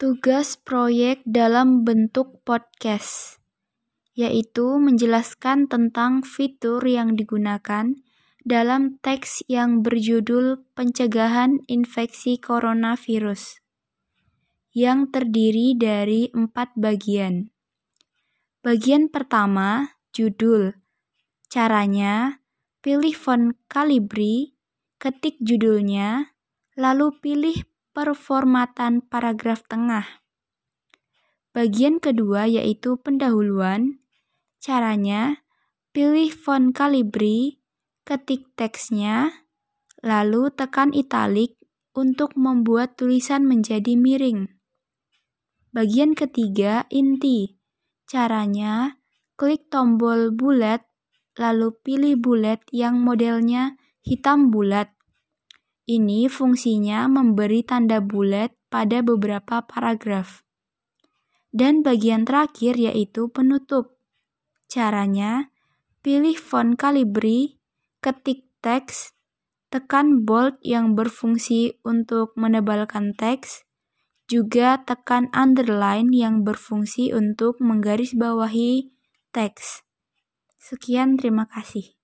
tugas proyek dalam bentuk podcast, yaitu menjelaskan tentang fitur yang digunakan dalam teks yang berjudul Pencegahan Infeksi Coronavirus, yang terdiri dari empat bagian. Bagian pertama, judul. Caranya, pilih font Calibri, ketik judulnya, lalu pilih performatan paragraf tengah. Bagian kedua yaitu pendahuluan. Caranya, pilih font Calibri, ketik teksnya, lalu tekan italik untuk membuat tulisan menjadi miring. Bagian ketiga, inti. Caranya, klik tombol bulat, lalu pilih bulat yang modelnya hitam bulat. Ini fungsinya memberi tanda bulat pada beberapa paragraf. Dan bagian terakhir yaitu penutup. Caranya, pilih font Calibri, ketik teks, tekan bold yang berfungsi untuk menebalkan teks, juga tekan underline yang berfungsi untuk menggarisbawahi teks. Sekian, terima kasih.